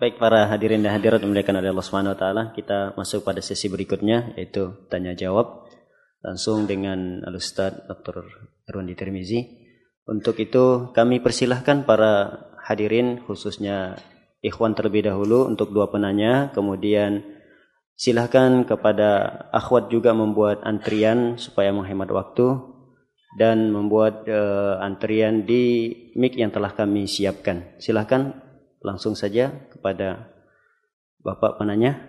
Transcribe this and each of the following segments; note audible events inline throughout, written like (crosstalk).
Baik para hadirin dan hadirat dimuliakan oleh Allah Subhanahu wa taala, kita masuk pada sesi berikutnya yaitu tanya jawab langsung dengan Al Ustaz Dr. Irwandi Tirmizi. Untuk itu kami persilahkan para hadirin khususnya ikhwan terlebih dahulu untuk dua penanya, kemudian silahkan kepada akhwat juga membuat antrian supaya menghemat waktu dan membuat uh, antrian di mic yang telah kami siapkan. Silahkan langsung saja kepada Bapak penanya.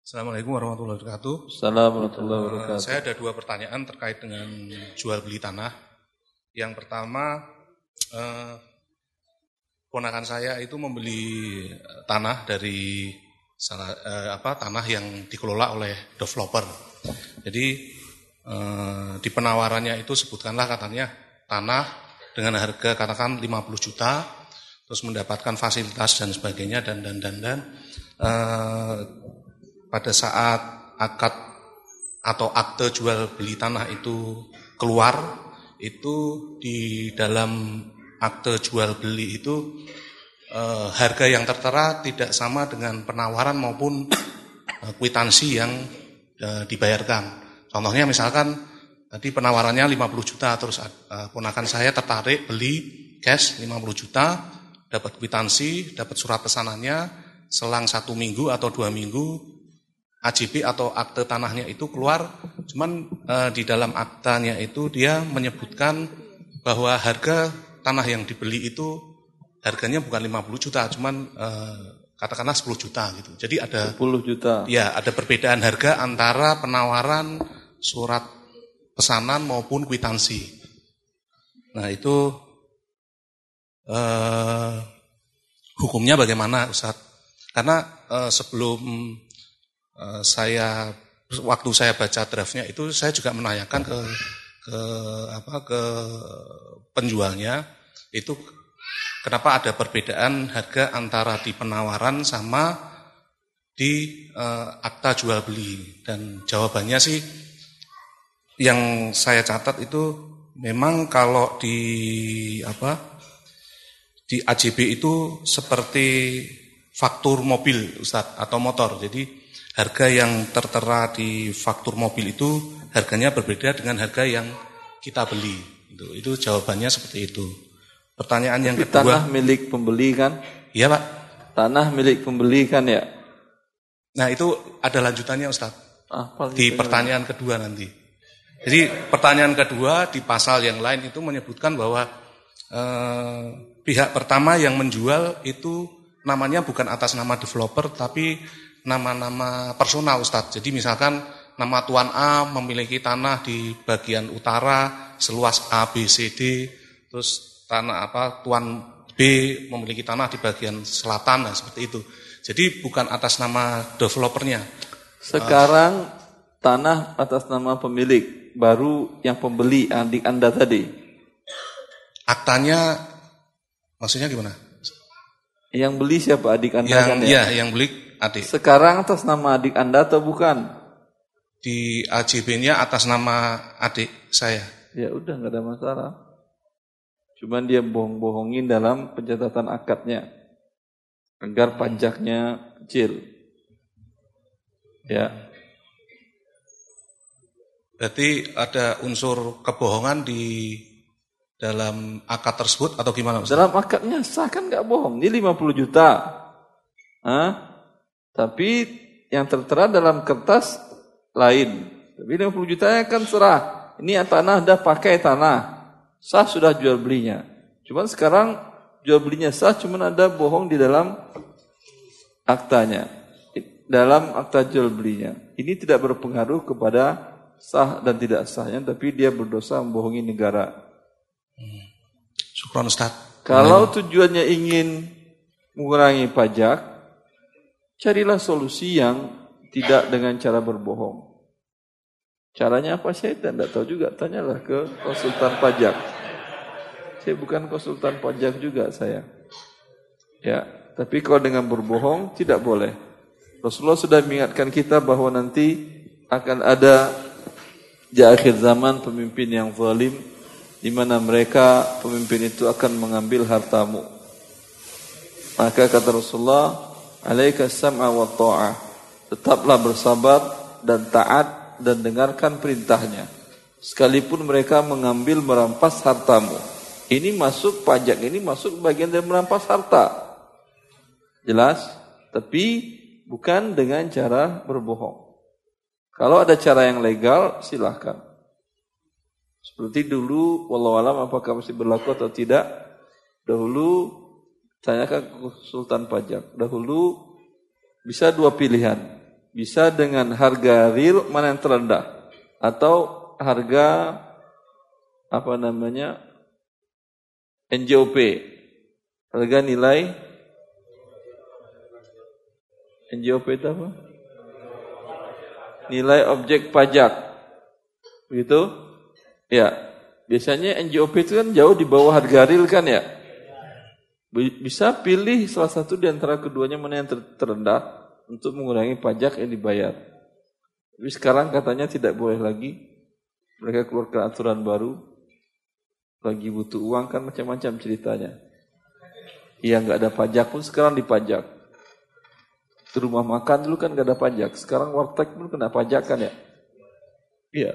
Assalamualaikum warahmatullahi wabarakatuh. Assalamualaikum warahmatullahi eh, wabarakatuh. saya ada dua pertanyaan terkait dengan jual beli tanah. Yang pertama, eh, ponakan saya itu membeli tanah dari salah eh, apa tanah yang dikelola oleh developer. Jadi eh, di penawarannya itu sebutkanlah katanya tanah dengan harga katakan 50 juta terus mendapatkan fasilitas dan sebagainya dan dan dan dan uh, pada saat akad atau akte jual beli tanah itu keluar itu di dalam akte jual beli itu uh, harga yang tertera tidak sama dengan penawaran maupun uh, kwitansi yang uh, dibayarkan. Contohnya misalkan tadi penawarannya 50 juta terus uh, ponakan saya tertarik beli cash 50 juta dapat kwitansi, dapat surat pesanannya, selang satu minggu atau dua minggu AJP atau akte tanahnya itu keluar, cuman e, di dalam aktanya itu dia menyebutkan bahwa harga tanah yang dibeli itu harganya bukan 50 juta, cuman e, katakanlah 10 juta gitu. Jadi ada 10 juta. Ya, ada perbedaan harga antara penawaran surat pesanan maupun kwitansi. Nah, itu uh, hukumnya bagaimana Ustaz? Karena uh, sebelum uh, saya waktu saya baca draftnya itu saya juga menanyakan ke ke apa ke penjualnya itu kenapa ada perbedaan harga antara di penawaran sama di akta jual beli dan jawabannya sih yang saya catat itu memang kalau di apa di AJB itu seperti faktur mobil Ustadz atau motor. Jadi harga yang tertera di faktur mobil itu harganya berbeda dengan harga yang kita beli. Itu, itu jawabannya seperti itu. Pertanyaan yang kedua. Tanah milik pembeli kan? Iya Pak. Tanah milik pembeli kan ya? Nah itu ada lanjutannya Ustadz. Ah, di pertanyaan kedua nanti. Jadi pertanyaan kedua di pasal yang lain itu menyebutkan bahwa eh, pihak pertama yang menjual itu namanya bukan atas nama developer tapi nama-nama personal Ustadz. Jadi misalkan nama Tuan A memiliki tanah di bagian utara seluas A, B, C, D. Terus tanah apa Tuan B memiliki tanah di bagian selatan nah, seperti itu. Jadi bukan atas nama developernya. Sekarang uh, tanah atas nama pemilik baru yang pembeli adik Anda tadi. Aktanya Maksudnya gimana? Yang beli siapa adik anda yang, kan ya? Iya, yang beli adik. Sekarang atas nama adik anda atau bukan? Di AJB-nya atas nama adik saya. Ya udah nggak ada masalah. Cuman dia bohong-bohongin dalam pencatatan akadnya agar pajaknya kecil. Ya. Berarti ada unsur kebohongan di dalam akad tersebut atau gimana? Ustaz? Dalam akadnya sah kan nggak bohong. Ini 50 juta. Hah? Tapi yang tertera dalam kertas lain. Tapi 50 juta kan serah. Ini tanah dah pakai tanah. Sah sudah jual belinya. Cuman sekarang jual belinya sah cuman ada bohong di dalam aktanya. Dalam akta jual belinya. Ini tidak berpengaruh kepada sah dan tidak sahnya tapi dia berdosa membohongi negara. Syukran Ustaz. Kalau tujuannya ingin mengurangi pajak, carilah solusi yang tidak dengan cara berbohong. Caranya apa saya tidak tahu juga, tanyalah ke konsultan pajak. Saya bukan konsultan pajak juga saya. Ya, tapi kalau dengan berbohong tidak boleh. Rasulullah sudah mengingatkan kita bahwa nanti akan ada di akhir zaman pemimpin yang zalim di mana mereka pemimpin itu akan mengambil hartamu. Maka kata Rasulullah, Alaika sam'a wa ta'ah. Tetaplah bersabar dan taat dan dengarkan perintahnya. Sekalipun mereka mengambil merampas hartamu. Ini masuk pajak, ini masuk bagian dari merampas harta. Jelas? Tapi bukan dengan cara berbohong. Kalau ada cara yang legal, silahkan. Seperti dulu, wallahualam apakah masih berlaku atau tidak. Dahulu, tanyakan ke Sultan Pajak. Dahulu, bisa dua pilihan. Bisa dengan harga real mana yang terendah. Atau harga, apa namanya, NJOP. Harga nilai, NJOP itu apa? Nilai objek pajak. Begitu? Ya, biasanya NJOP itu kan jauh di bawah harga real kan ya. Bisa pilih salah satu di antara keduanya mana yang ter terendah untuk mengurangi pajak yang dibayar. Tapi sekarang katanya tidak boleh lagi. Mereka keluarkan aturan baru. Lagi butuh uang kan macam-macam ceritanya. Iya nggak ada pajak pun sekarang dipajak. Di rumah makan dulu kan nggak ada pajak. Sekarang warteg pun kena pajak kan ya. Iya.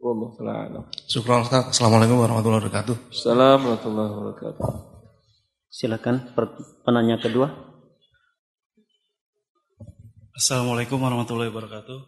Wallahu taala Syukran Ustaz. Assalamualaikum warahmatullahi wabarakatuh. Assalamualaikum warahmatullahi wabarakatuh. Silakan penanya kedua. Assalamualaikum warahmatullahi wabarakatuh.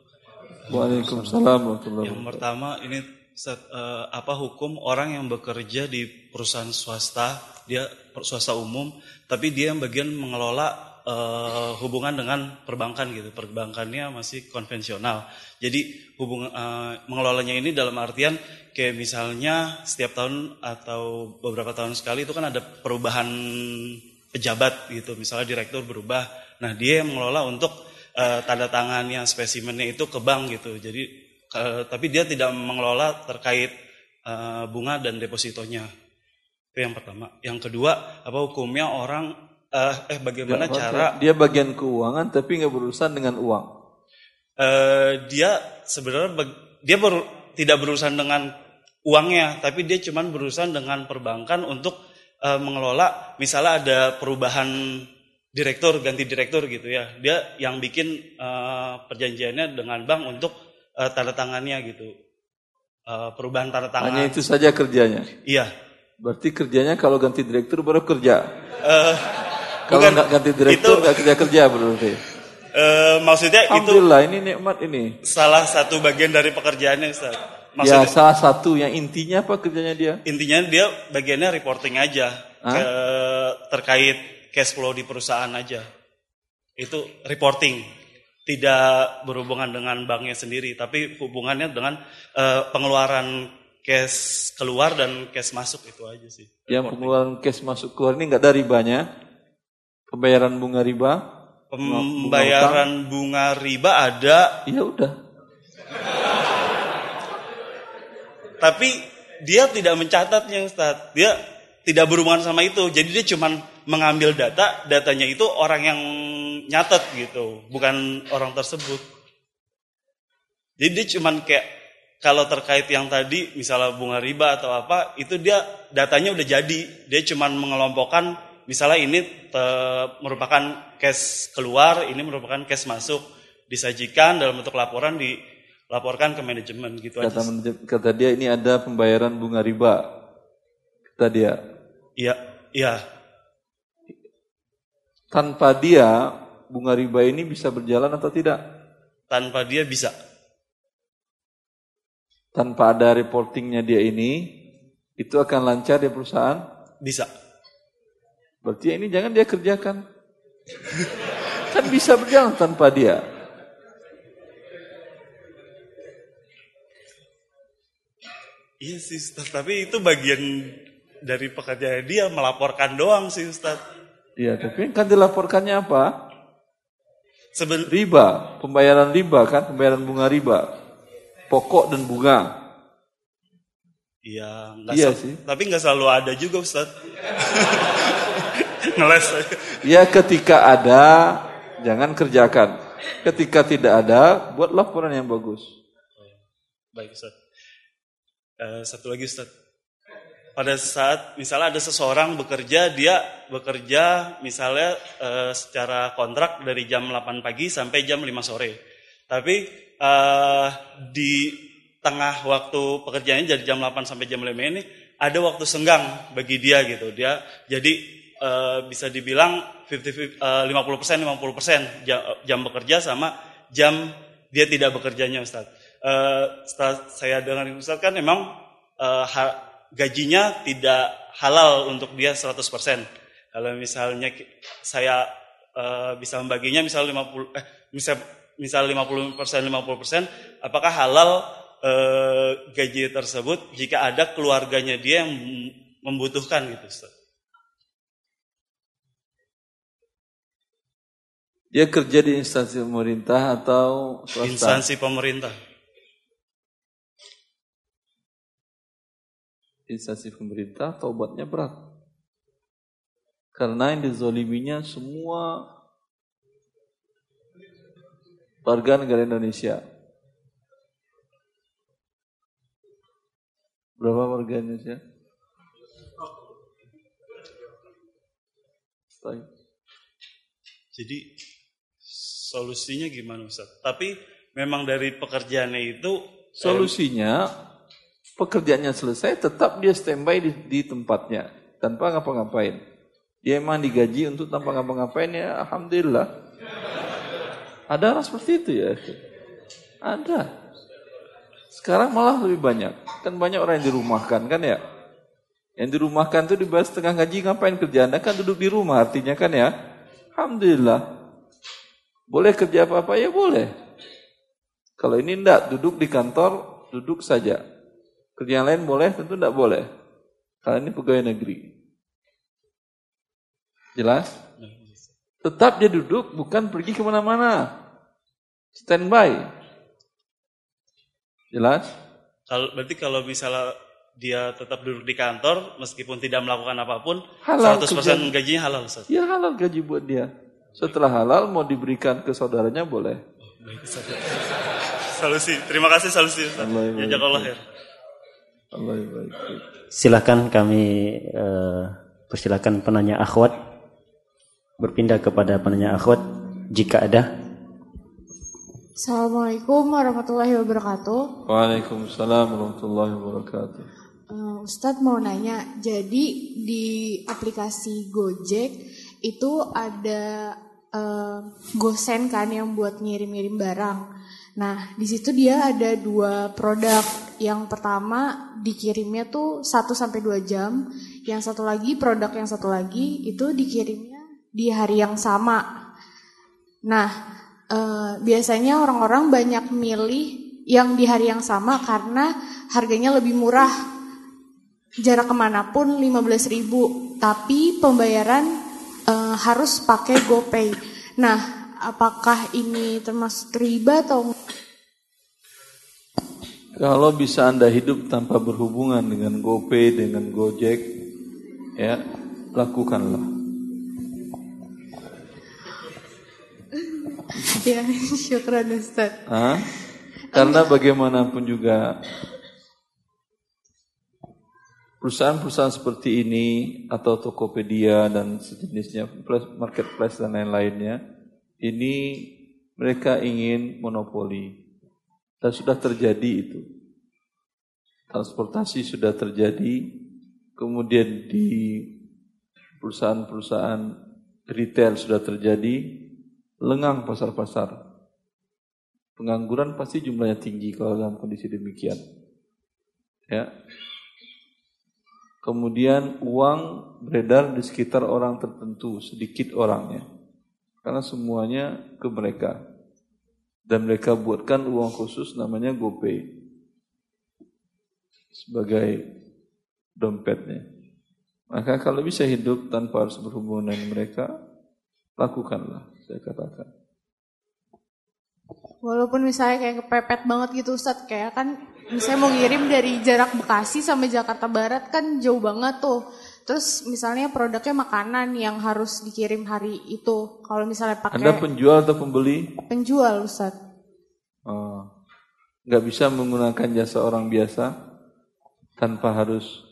Waalaikumsalam warahmatullahi wabarakatuh. Yang pertama ini Ustaz, uh, apa hukum orang yang bekerja di perusahaan swasta, dia swasta umum, tapi dia yang bagian mengelola uh, hubungan dengan perbankan gitu. Perbankannya masih konvensional. Jadi hubungan uh, mengelolanya ini dalam artian kayak misalnya setiap tahun atau beberapa tahun sekali itu kan ada perubahan pejabat gitu. Misalnya direktur berubah. Nah, dia yang mengelola untuk uh, tanda tangannya spesimennya itu ke bank gitu. Jadi uh, tapi dia tidak mengelola terkait bunga dan depositonya. Itu yang pertama. Yang kedua, apa hukumnya orang uh, eh bagaimana dia, cara? dia bagian keuangan tapi nggak berurusan dengan uang. Uh, dia sebenarnya dia ber, tidak berurusan dengan uangnya tapi dia cuma berurusan dengan perbankan untuk uh, mengelola misalnya ada perubahan direktur ganti direktur gitu ya. Dia yang bikin uh, perjanjiannya dengan bank untuk uh, tanda tangannya gitu. Uh, perubahan tanda tangan. Hanya itu saja kerjanya? Iya. Berarti kerjanya kalau ganti direktur baru kerja? Uh, kalau nggak ganti direktur nggak kerja kerja berarti. Uh, maksudnya Alhamdulillah, itu ini nikmat ini. Salah satu bagian dari pekerjaannya Ustaz. Maksudnya, ya salah satu yang intinya apa kerjanya dia? Intinya dia bagiannya reporting aja ke, terkait cash flow di perusahaan aja. Itu reporting, tidak berhubungan dengan banknya sendiri, tapi hubungannya dengan uh, pengeluaran cash keluar dan cash masuk itu aja sih. Yang pengeluaran cash masuk keluar ini nggak dari banyak? Pembayaran bunga riba? Pembayaran bunga, bunga riba ada. Ya udah. Tapi dia tidak mencatatnya Ustaz. Dia tidak berhubungan sama itu. Jadi dia cuma mengambil data, datanya itu orang yang nyatet gitu, bukan orang tersebut. Jadi dia cuma kayak kalau terkait yang tadi misalnya bunga riba atau apa, itu dia datanya udah jadi. Dia cuma mengelompokkan misalnya ini te, merupakan cash keluar, ini merupakan cash masuk, disajikan dalam bentuk laporan dilaporkan ke manajemen gitu kata, aja. Kata dia ini ada pembayaran bunga riba. Kata dia. Iya, iya. Tanpa dia bunga riba ini bisa berjalan atau tidak? Tanpa dia bisa. Tanpa ada reportingnya dia ini, itu akan lancar di perusahaan? Bisa. Berarti ini jangan dia kerjakan. kan bisa berjalan tanpa dia. Iya sih Ustaz, tapi itu bagian dari pekerjaan dia melaporkan doang sih Ustaz. Iya, tapi kan dilaporkannya apa? Seben riba, pembayaran riba kan, pembayaran bunga riba. Pokok dan bunga. Iya, iya sih. Tapi nggak selalu ada juga Ustaz. (laughs) Ngeles. Ya ketika ada, jangan kerjakan. Ketika tidak ada, buat laporan yang bagus. Baik Ustaz. Uh, satu lagi Ustaz. pada saat misalnya ada seseorang bekerja dia bekerja misalnya uh, secara kontrak dari jam 8 pagi sampai jam 5 sore. Tapi uh, di tengah waktu pekerjaannya dari jam 8 sampai jam 5 ini ada waktu senggang bagi dia gitu. Dia jadi uh, bisa dibilang 50 uh, 50% 50% jam, bekerja sama jam dia tidak bekerjanya Ustaz. Setelah saya dengar Ustaz kan memang uh, gajinya tidak halal untuk dia 100%. Kalau misalnya saya bisa membaginya misal 50 eh misal misal 50% 50%, apakah halal gaji tersebut jika ada keluarganya dia yang membutuhkan gitu Ustaz? Dia kerja di instansi pemerintah atau swasta? Instansi pemerintah. instansi pemerintah taubatnya berat. Karena yang dizoliminya semua warga negara Indonesia. Berapa warga Indonesia? Jadi solusinya gimana Ustaz? Tapi memang dari pekerjaannya itu solusinya pekerjaannya selesai, tetap dia standby di, di tempatnya tanpa ngapa-ngapain. Dia emang digaji untuk tanpa ngapa-ngapain ya, alhamdulillah. Ada orang seperti itu ya? Ada. Sekarang malah lebih banyak. Kan banyak orang yang dirumahkan kan ya? Yang dirumahkan itu dibayar setengah gaji ngapain kerja? Anda kan duduk di rumah artinya kan ya? Alhamdulillah. Boleh kerja apa-apa ya boleh. Kalau ini enggak, duduk di kantor, duduk saja. Kerja yang lain boleh, tentu tidak boleh. Karena ini pegawai negeri. Jelas? Tetap dia duduk, bukan pergi ke mana-mana. Standby. Jelas? Kalau berarti kalau misalnya dia tetap duduk di kantor meskipun tidak melakukan apa pun, halal 100% kerja. gajinya halal, Ustaz. Ya halal gaji buat dia. Setelah halal mau diberikan ke saudaranya boleh. Solusi. Terima kasih solusi. Ya jazakallah khair. Silakan kami uh, persilakan penanya akhwat berpindah kepada penanya akhwat jika ada. Assalamualaikum warahmatullahi wabarakatuh. Waalaikumsalam warahmatullahi wabarakatuh. Uh, Ustadz mau nanya, jadi di aplikasi Gojek itu ada uh, gosen kan yang buat ngirim-ngirim barang. Nah, di situ dia ada dua produk. Yang pertama dikirimnya tuh 1 sampai 2 jam. Yang satu lagi produk yang satu lagi itu dikirimnya di hari yang sama. Nah, eh, biasanya orang-orang banyak milih yang di hari yang sama karena harganya lebih murah. Jarak ke mana pun 15 ribu, tapi pembayaran eh, harus pakai GoPay. Nah, apakah ini termasuk riba atau kalau bisa Anda hidup tanpa berhubungan dengan GoPay, dengan Gojek, ya, lakukanlah. Ya, (laughs) syukran Ustaz. Hah? Karena bagaimanapun juga perusahaan-perusahaan seperti ini atau Tokopedia dan sejenisnya, marketplace dan lain-lainnya, ini mereka ingin monopoli. Dan sudah terjadi itu. Transportasi sudah terjadi, kemudian di perusahaan-perusahaan retail sudah terjadi, lengang pasar-pasar. Pengangguran pasti jumlahnya tinggi kalau dalam kondisi demikian. Ya. Kemudian uang beredar di sekitar orang tertentu, sedikit orangnya. Karena semuanya ke mereka. Dan mereka buatkan uang khusus namanya GoPay. Sebagai dompetnya. Maka kalau bisa hidup tanpa harus berhubungan dengan mereka, lakukanlah, saya katakan. Walaupun misalnya kayak kepepet banget gitu Ustaz, kayak kan misalnya mau ngirim dari jarak Bekasi sampai Jakarta Barat kan jauh banget tuh. Terus misalnya produknya makanan yang harus dikirim hari itu. Kalau misalnya pakai Anda penjual atau pembeli? Penjual, Ustaz. Oh. Nggak bisa menggunakan jasa orang biasa tanpa harus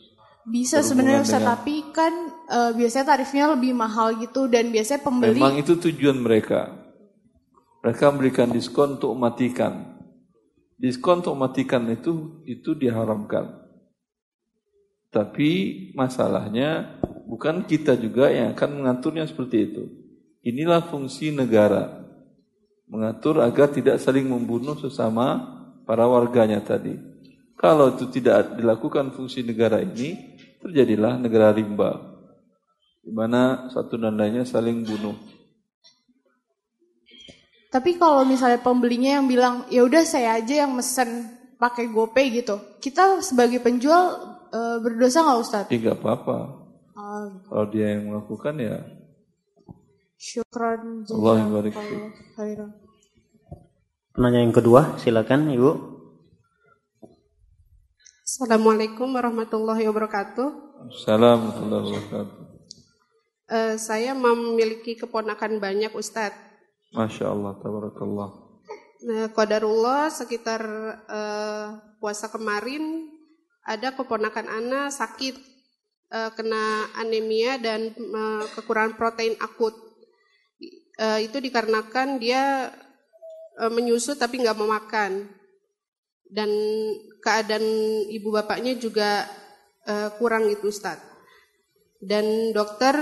Bisa sebenarnya Ustaz, dengan- tapi kan eh, biasanya tarifnya lebih mahal gitu dan biasanya pembeli Memang itu tujuan mereka. Mereka memberikan diskon untuk mematikan. Diskon untuk mematikan itu itu diharamkan. Tapi masalahnya bukan kita juga yang akan mengaturnya seperti itu. Inilah fungsi negara. Mengatur agar tidak saling membunuh sesama para warganya tadi. Kalau itu tidak dilakukan fungsi negara ini, terjadilah negara rimba. Di mana satu dan lainnya saling bunuh. Tapi kalau misalnya pembelinya yang bilang ya udah saya aja yang mesen pakai GoPay gitu, kita sebagai penjual eh, berdosa nggak Ustaz? Ya apa-apa. Ah, Kalau dia yang melakukan ya syukran Allah yang barik. Penanya yang kedua, silakan Ibu. Assalamualaikum warahmatullahi wabarakatuh. salam warahmatullahi wabarakatuh. Eh, saya memiliki keponakan banyak Ustadz. Masya Allah, tabarakallah. Nah, Qadarullah sekitar eh, puasa kemarin ada keponakan Ana sakit eh, kena anemia dan eh, kekurangan protein akut. Eh, itu dikarenakan dia eh, menyusut tapi nggak mau makan dan keadaan ibu bapaknya juga eh, kurang gitu Ustadz. Dan dokter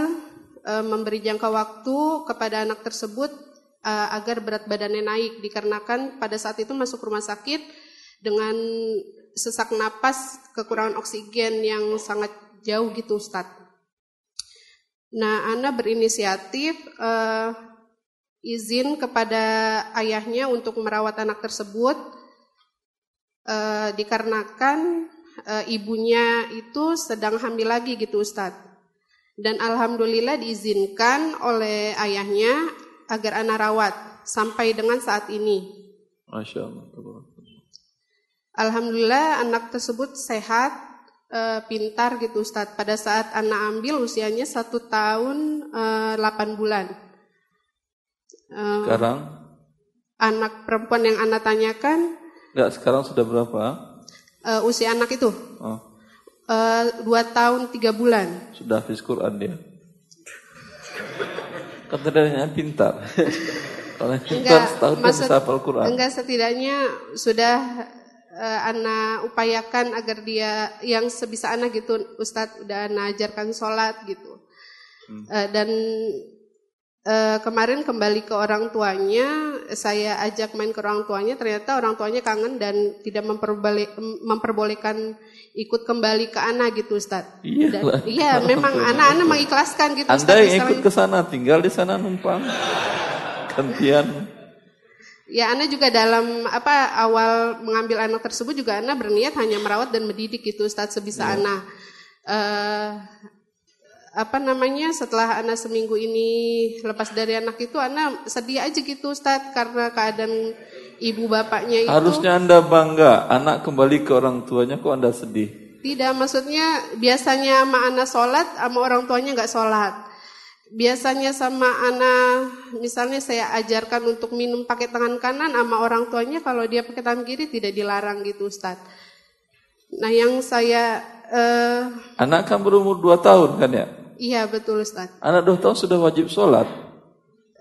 eh, memberi jangka waktu kepada anak tersebut eh, agar berat badannya naik dikarenakan pada saat itu masuk rumah sakit dengan sesak napas kekurangan oksigen yang sangat jauh gitu Ustadz. Nah, Ana berinisiatif eh, izin kepada ayahnya untuk merawat anak tersebut eh, dikarenakan eh, ibunya itu sedang hamil lagi gitu Ustadz. Dan alhamdulillah diizinkan oleh ayahnya agar anak rawat sampai dengan saat ini. Masya Allah. Alhamdulillah anak tersebut sehat, eh, pintar gitu Ustadz. Pada saat anak ambil usianya satu tahun eh, 8 bulan. Eh, Sekarang, anak perempuan yang anak tanyakan enggak sekarang sudah berapa? eh, usia anak itu Oh, eh, dua tahun tiga bulan. sudah Quran dia. Katanya pintar. (laughs) Kalau pintar setahun maksud- bisa hafal Quran. Enggak setidaknya sudah eh, Ana upayakan agar dia yang sebisa anak gitu Ustadz udah Ana ajarkan sholat gitu. Eh, dan eh, kemarin kembali ke orang tuanya, saya ajak main ke orang tuanya, ternyata orang tuanya kangen dan tidak memperbole- memperbolehkan ikut kembali ke Ana gitu Ustadz. Iya. Iya, memang anak-anak mengikhlaskan gitu Anda Ustadz, yang ikut ke sana, tinggal di sana numpang. Gantian. Ya, Ana juga dalam apa awal mengambil anak tersebut juga Ana berniat hanya merawat dan mendidik itu Ustadz sebisa Ana. Eh, apa namanya setelah Ana seminggu ini lepas dari anak itu Ana sedih aja gitu Ustadz karena keadaan ibu bapaknya itu Harusnya Anda bangga, anak kembali ke orang tuanya kok Anda sedih. tidak maksudnya biasanya sama Ana sholat sama orang tuanya nggak sholat. Biasanya sama Ana misalnya saya ajarkan untuk minum pakai tangan kanan sama orang tuanya kalau dia pakai tangan kiri tidak dilarang gitu Ustadz. Nah yang saya eh, Anak kan berumur 2 tahun kan ya? iya betul Ustadz. Anak 2 tahun sudah wajib sholat.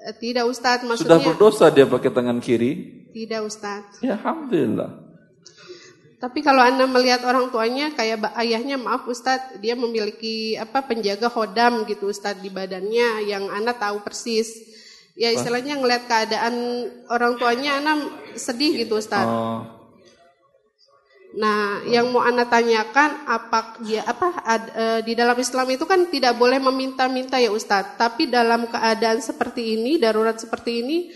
Eh, Tidak Ustadz Sudah maksudnya berdosa dia pakai tangan kiri. Tidak Ustadz. Ya Alhamdulillah. Tapi kalau Anda melihat orang tuanya kayak ayahnya maaf Ustadz, dia memiliki apa penjaga hodam gitu Ustadz di badannya yang Anda tahu persis. Ya istilahnya ngelihat keadaan orang tuanya Anda sedih gitu Ustadz. Oh, Nah, yang mau Anda tanyakan apa dia apa ad- eh, di dalam Islam itu kan tidak boleh meminta-minta ya Ustadz. Tapi dalam keadaan seperti ini, darurat seperti ini,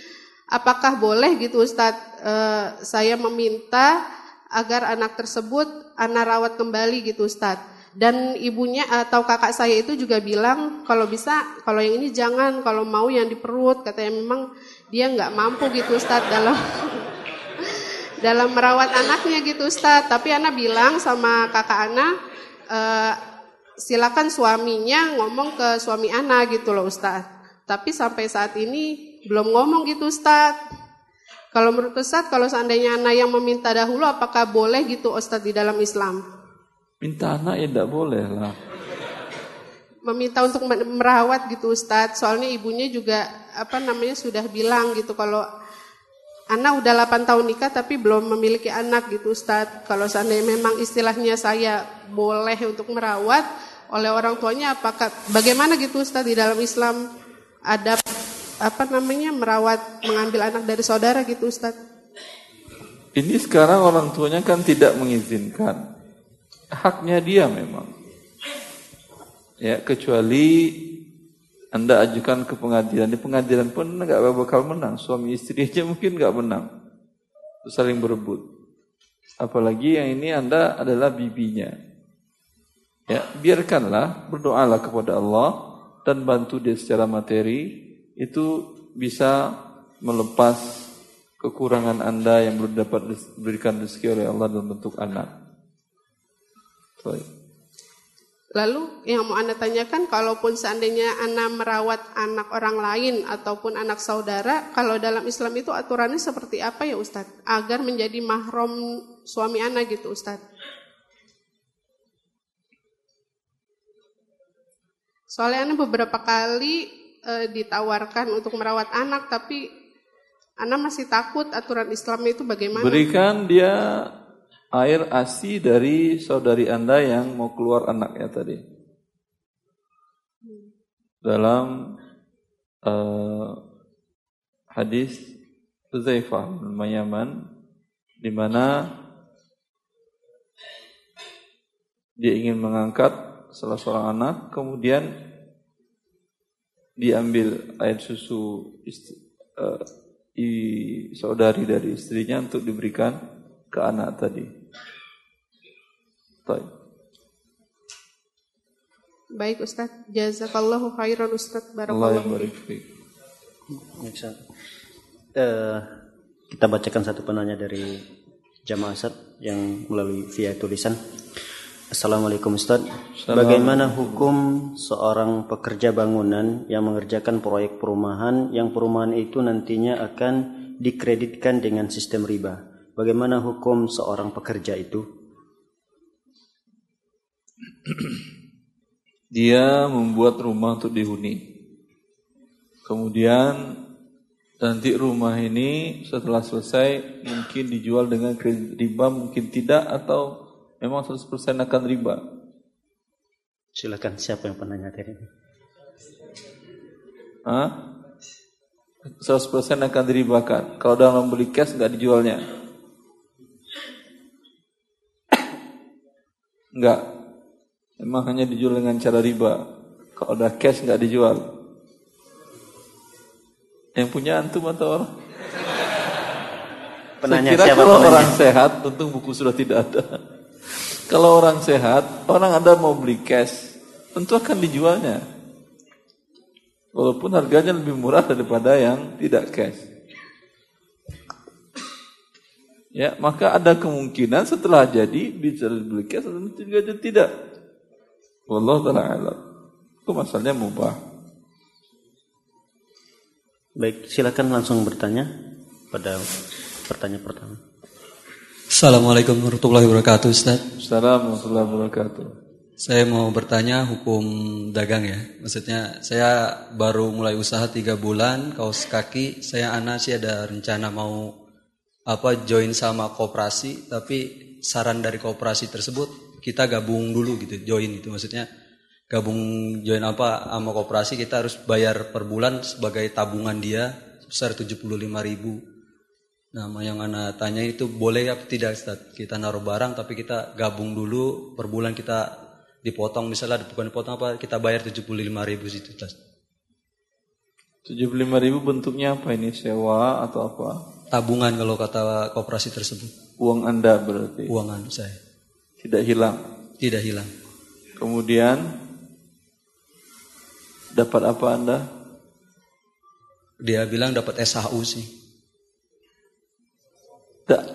apakah boleh gitu Ustadz eh, saya meminta agar anak tersebut anak rawat kembali gitu Ustadz. Dan ibunya atau kakak saya itu juga bilang kalau bisa kalau yang ini jangan kalau mau yang di perut katanya memang dia nggak mampu gitu Ustadz dalam (laughs) dalam merawat anaknya gitu Ustadz. Tapi Ana bilang sama kakak Ana, eh, silakan suaminya ngomong ke suami Ana gitu loh Ustadz. Tapi sampai saat ini belum ngomong gitu Ustadz. Kalau menurut Ustadz, kalau seandainya Ana yang meminta dahulu, apakah boleh gitu Ustadz di dalam Islam? Minta anak ya tidak boleh lah. Meminta untuk merawat gitu Ustadz. Soalnya ibunya juga apa namanya sudah bilang gitu kalau anak udah 8 tahun nikah tapi belum memiliki anak gitu Ustadz. Kalau seandainya memang istilahnya saya boleh untuk merawat oleh orang tuanya apakah bagaimana gitu Ustadz di dalam Islam ada apa namanya merawat mengambil anak dari saudara gitu Ustadz? Ini sekarang orang tuanya kan tidak mengizinkan. Haknya dia memang. Ya, kecuali Anda ajukan ke pengadilan. Di pengadilan pun nggak bakal menang. Suami istri aja mungkin nggak menang. Saling berebut. Apalagi yang ini Anda adalah bibinya. Ya, biarkanlah, berdoalah kepada Allah dan bantu dia secara materi itu bisa melepas kekurangan Anda yang belum dapat diberikan rezeki oleh Allah dalam bentuk anak. Baik. Lalu yang mau Anda tanyakan, kalaupun seandainya Anda merawat anak orang lain ataupun anak saudara, kalau dalam Islam itu aturannya seperti apa ya Ustadz? Agar menjadi mahram suami Anda gitu Ustadz. Soalnya Anda beberapa kali e, ditawarkan untuk merawat anak, tapi anda masih takut aturan Islam itu bagaimana? Berikan dia air ASI dari saudari Anda yang mau keluar anaknya tadi. Dalam uh, hadis Zaifah bin Yaman di mana dia ingin mengangkat salah seorang anak kemudian diambil air susu istri, uh, i, saudari dari istrinya untuk diberikan ke anak tadi. Baik. Baik Ustaz, jazakallahu khairan Ustaz, barakallahu uh, kita bacakan satu penanya dari jamaah Ustaz yang melalui via tulisan. Assalamualaikum Ustaz. Bagaimana hukum seorang pekerja bangunan yang mengerjakan proyek perumahan yang perumahan itu nantinya akan dikreditkan dengan sistem riba? Bagaimana hukum seorang pekerja itu? (clears throat) Dia membuat rumah untuk dihuni. Kemudian nanti rumah ini setelah selesai mungkin dijual dengan kredit riba, mungkin tidak atau Memang 100% akan riba. Silakan siapa yang penanya tadi? Hah? 100% akan diribakan. Kalau dalam membeli cash nggak dijualnya. (coughs) Enggak. Memang hanya dijual dengan cara riba. Kalau udah cash nggak dijual. Yang punya antum atau orang? Penanya Saya kira siapa kalau penanya? orang sehat tentu buku sudah tidak ada. Kalau orang sehat, orang Anda mau beli cash, tentu akan dijualnya. Walaupun harganya lebih murah daripada yang tidak cash. Ya, maka ada kemungkinan setelah jadi bisa beli cash atau juga tidak. Wallah taala. Itu masalahnya mubah. Baik, silakan langsung bertanya pada pertanyaan pertama. Assalamualaikum warahmatullahi wabarakatuh Ustaz. Assalamualaikum warahmatullahi wabarakatuh. Saya mau bertanya hukum dagang ya. Maksudnya saya baru mulai usaha tiga bulan Kaos kaki. Saya anak sih ada rencana mau apa join sama kooperasi Tapi saran dari kooperasi tersebut Kita gabung dulu gitu Join itu maksudnya Gabung join apa sama kooperasi Kita harus bayar per bulan sebagai tabungan dia Sebesar 75 ribu Nama yang anak tanya itu boleh apa tidak Ustaz? Kita naruh barang tapi kita gabung dulu per bulan kita dipotong misalnya bukan dipotong apa kita bayar 75 ribu situ Ustaz. 75 ribu bentuknya apa ini sewa atau apa? Tabungan kalau kata kooperasi tersebut. Uang Anda berarti? Uang anda saya. Tidak hilang? Tidak hilang. Kemudian dapat apa Anda? Dia bilang dapat SHU sih.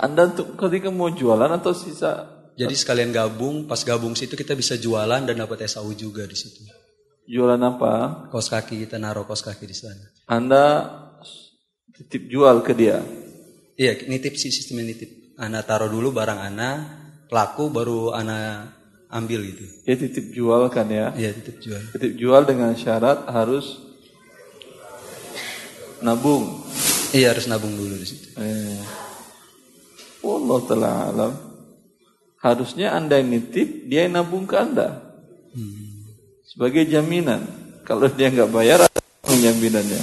Anda untuk ketika mau jualan atau sisa? Jadi sekalian gabung, pas gabung situ kita bisa jualan dan dapat SAU juga di situ. Jualan apa? Kos kaki kita naruh kos kaki di sana. Anda titip jual ke dia? Iya, nitip sih sistem nitip. Anda taruh dulu barang Anda, laku baru Anda ambil gitu. Ya titip jual kan ya. Iya titip jual. Titip jual dengan syarat harus nabung. Iya harus nabung dulu di situ. Eh. Allah taala alam. Harusnya Anda yang nitip, dia yang nabung ke Anda. Sebagai jaminan. Kalau dia nggak bayar, ada jaminannya.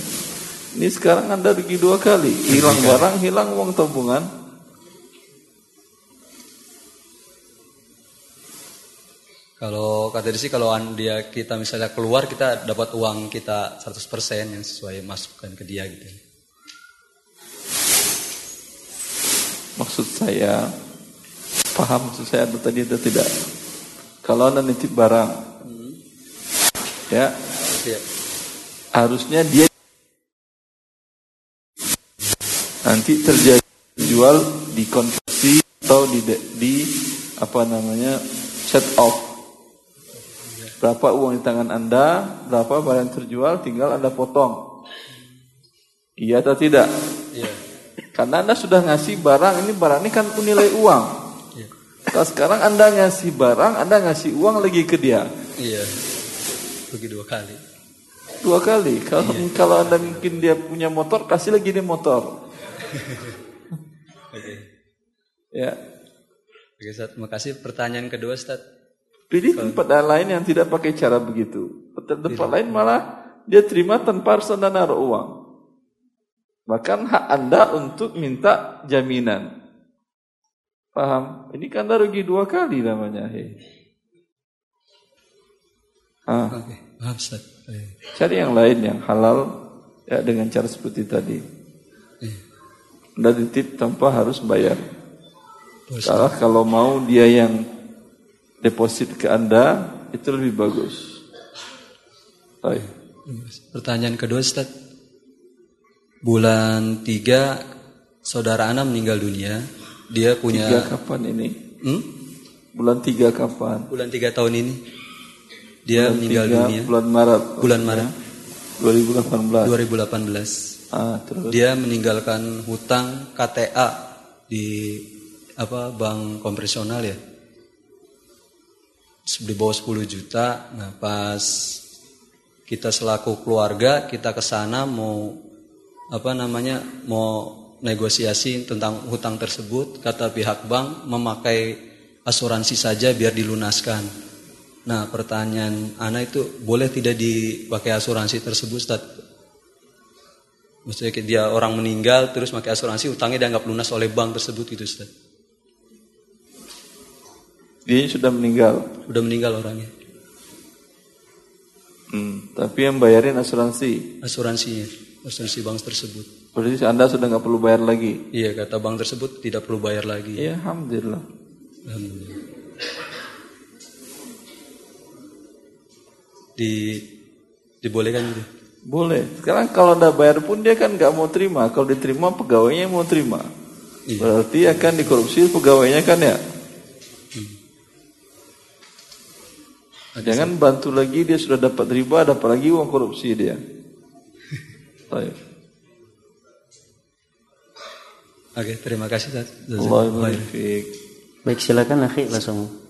Ini sekarang Anda rugi dua kali. Hilang barang, hilang uang tabungan. Kalau kata dia sih kalau dia kita misalnya keluar kita dapat uang kita 100% yang sesuai masukkan ke dia gitu. Maksud saya, paham maksud saya tadi atau tidak? Kalau Anda nitip barang, ya Iya. harusnya dia nanti terjadi jual dikonversi atau di, di apa namanya set off berapa uang di tangan anda berapa barang terjual tinggal anda potong iya atau tidak Iya. Karena anda sudah ngasih barang ini barang ini kan nilai uang Iya. Nah, sekarang anda ngasih barang anda ngasih uang lagi ke dia Iya. Rugi dua kali. dua kali kalau kalau anda mungkin dia punya motor kasih lagi dia motor (laughs) Oke. ya Oke, Ustaz. Makasih. Pertanyaan kedua, Ustaz. pilih tempat lain yang tidak pakai cara begitu tempat, tempat lain malah dia terima tanpa harus anda naruh uang bahkan hak anda untuk minta jaminan paham ini kan anda rugi dua kali namanya hei. Ah, Oke. Paham, Ustaz. Iya. cari yang lain yang halal ya dengan cara seperti tadi Iya. anda titip tanpa harus bayar. Salah kalau mau dia yang deposit ke Anda itu lebih bagus. Baik. Pertanyaan kedua, Ustaz. Bulan 3 saudara Ana meninggal dunia. Dia punya Tiga kapan ini? Hmm? Bulan tiga kapan? bulan 3 tahun ini. Dia Bulan meninggal tiga, dunia Bulan Maret. bulan Maret 2018. 2018. Ah, terus. Dia meninggalkan hutang KTA di apa bank konvensional ya. Di bawah 10 juta. Nah, pas kita selaku keluarga kita ke sana mau apa namanya mau negosiasi tentang hutang tersebut kata pihak bank memakai asuransi saja biar dilunaskan. Nah, pertanyaan Ana itu boleh tidak dipakai asuransi tersebut, Ustaz? Maksudnya dia orang meninggal terus pakai asuransi utangnya dianggap lunas oleh bank tersebut gitu Ustaz. Dia sudah meninggal. Udah meninggal orangnya. Hmm, tapi yang bayarin asuransi. Asuransinya, asuransi bank tersebut. Berarti Anda sudah nggak perlu bayar lagi. Iya, kata bank tersebut tidak perlu bayar lagi. Ya, alhamdulillah. Alhamdulillah. Di dibolehkan gitu. Boleh. Sekarang kalau Anda bayar pun dia kan nggak mau terima. Kalau diterima pegawainya mau terima. Iya. Berarti akan dikorupsi pegawainya kan ya. Jangan bantu lagi dia sudah dapat riba, dapat lagi uang korupsi dia. Baik. Oke, terima kasih. Baik silakan akhi langsung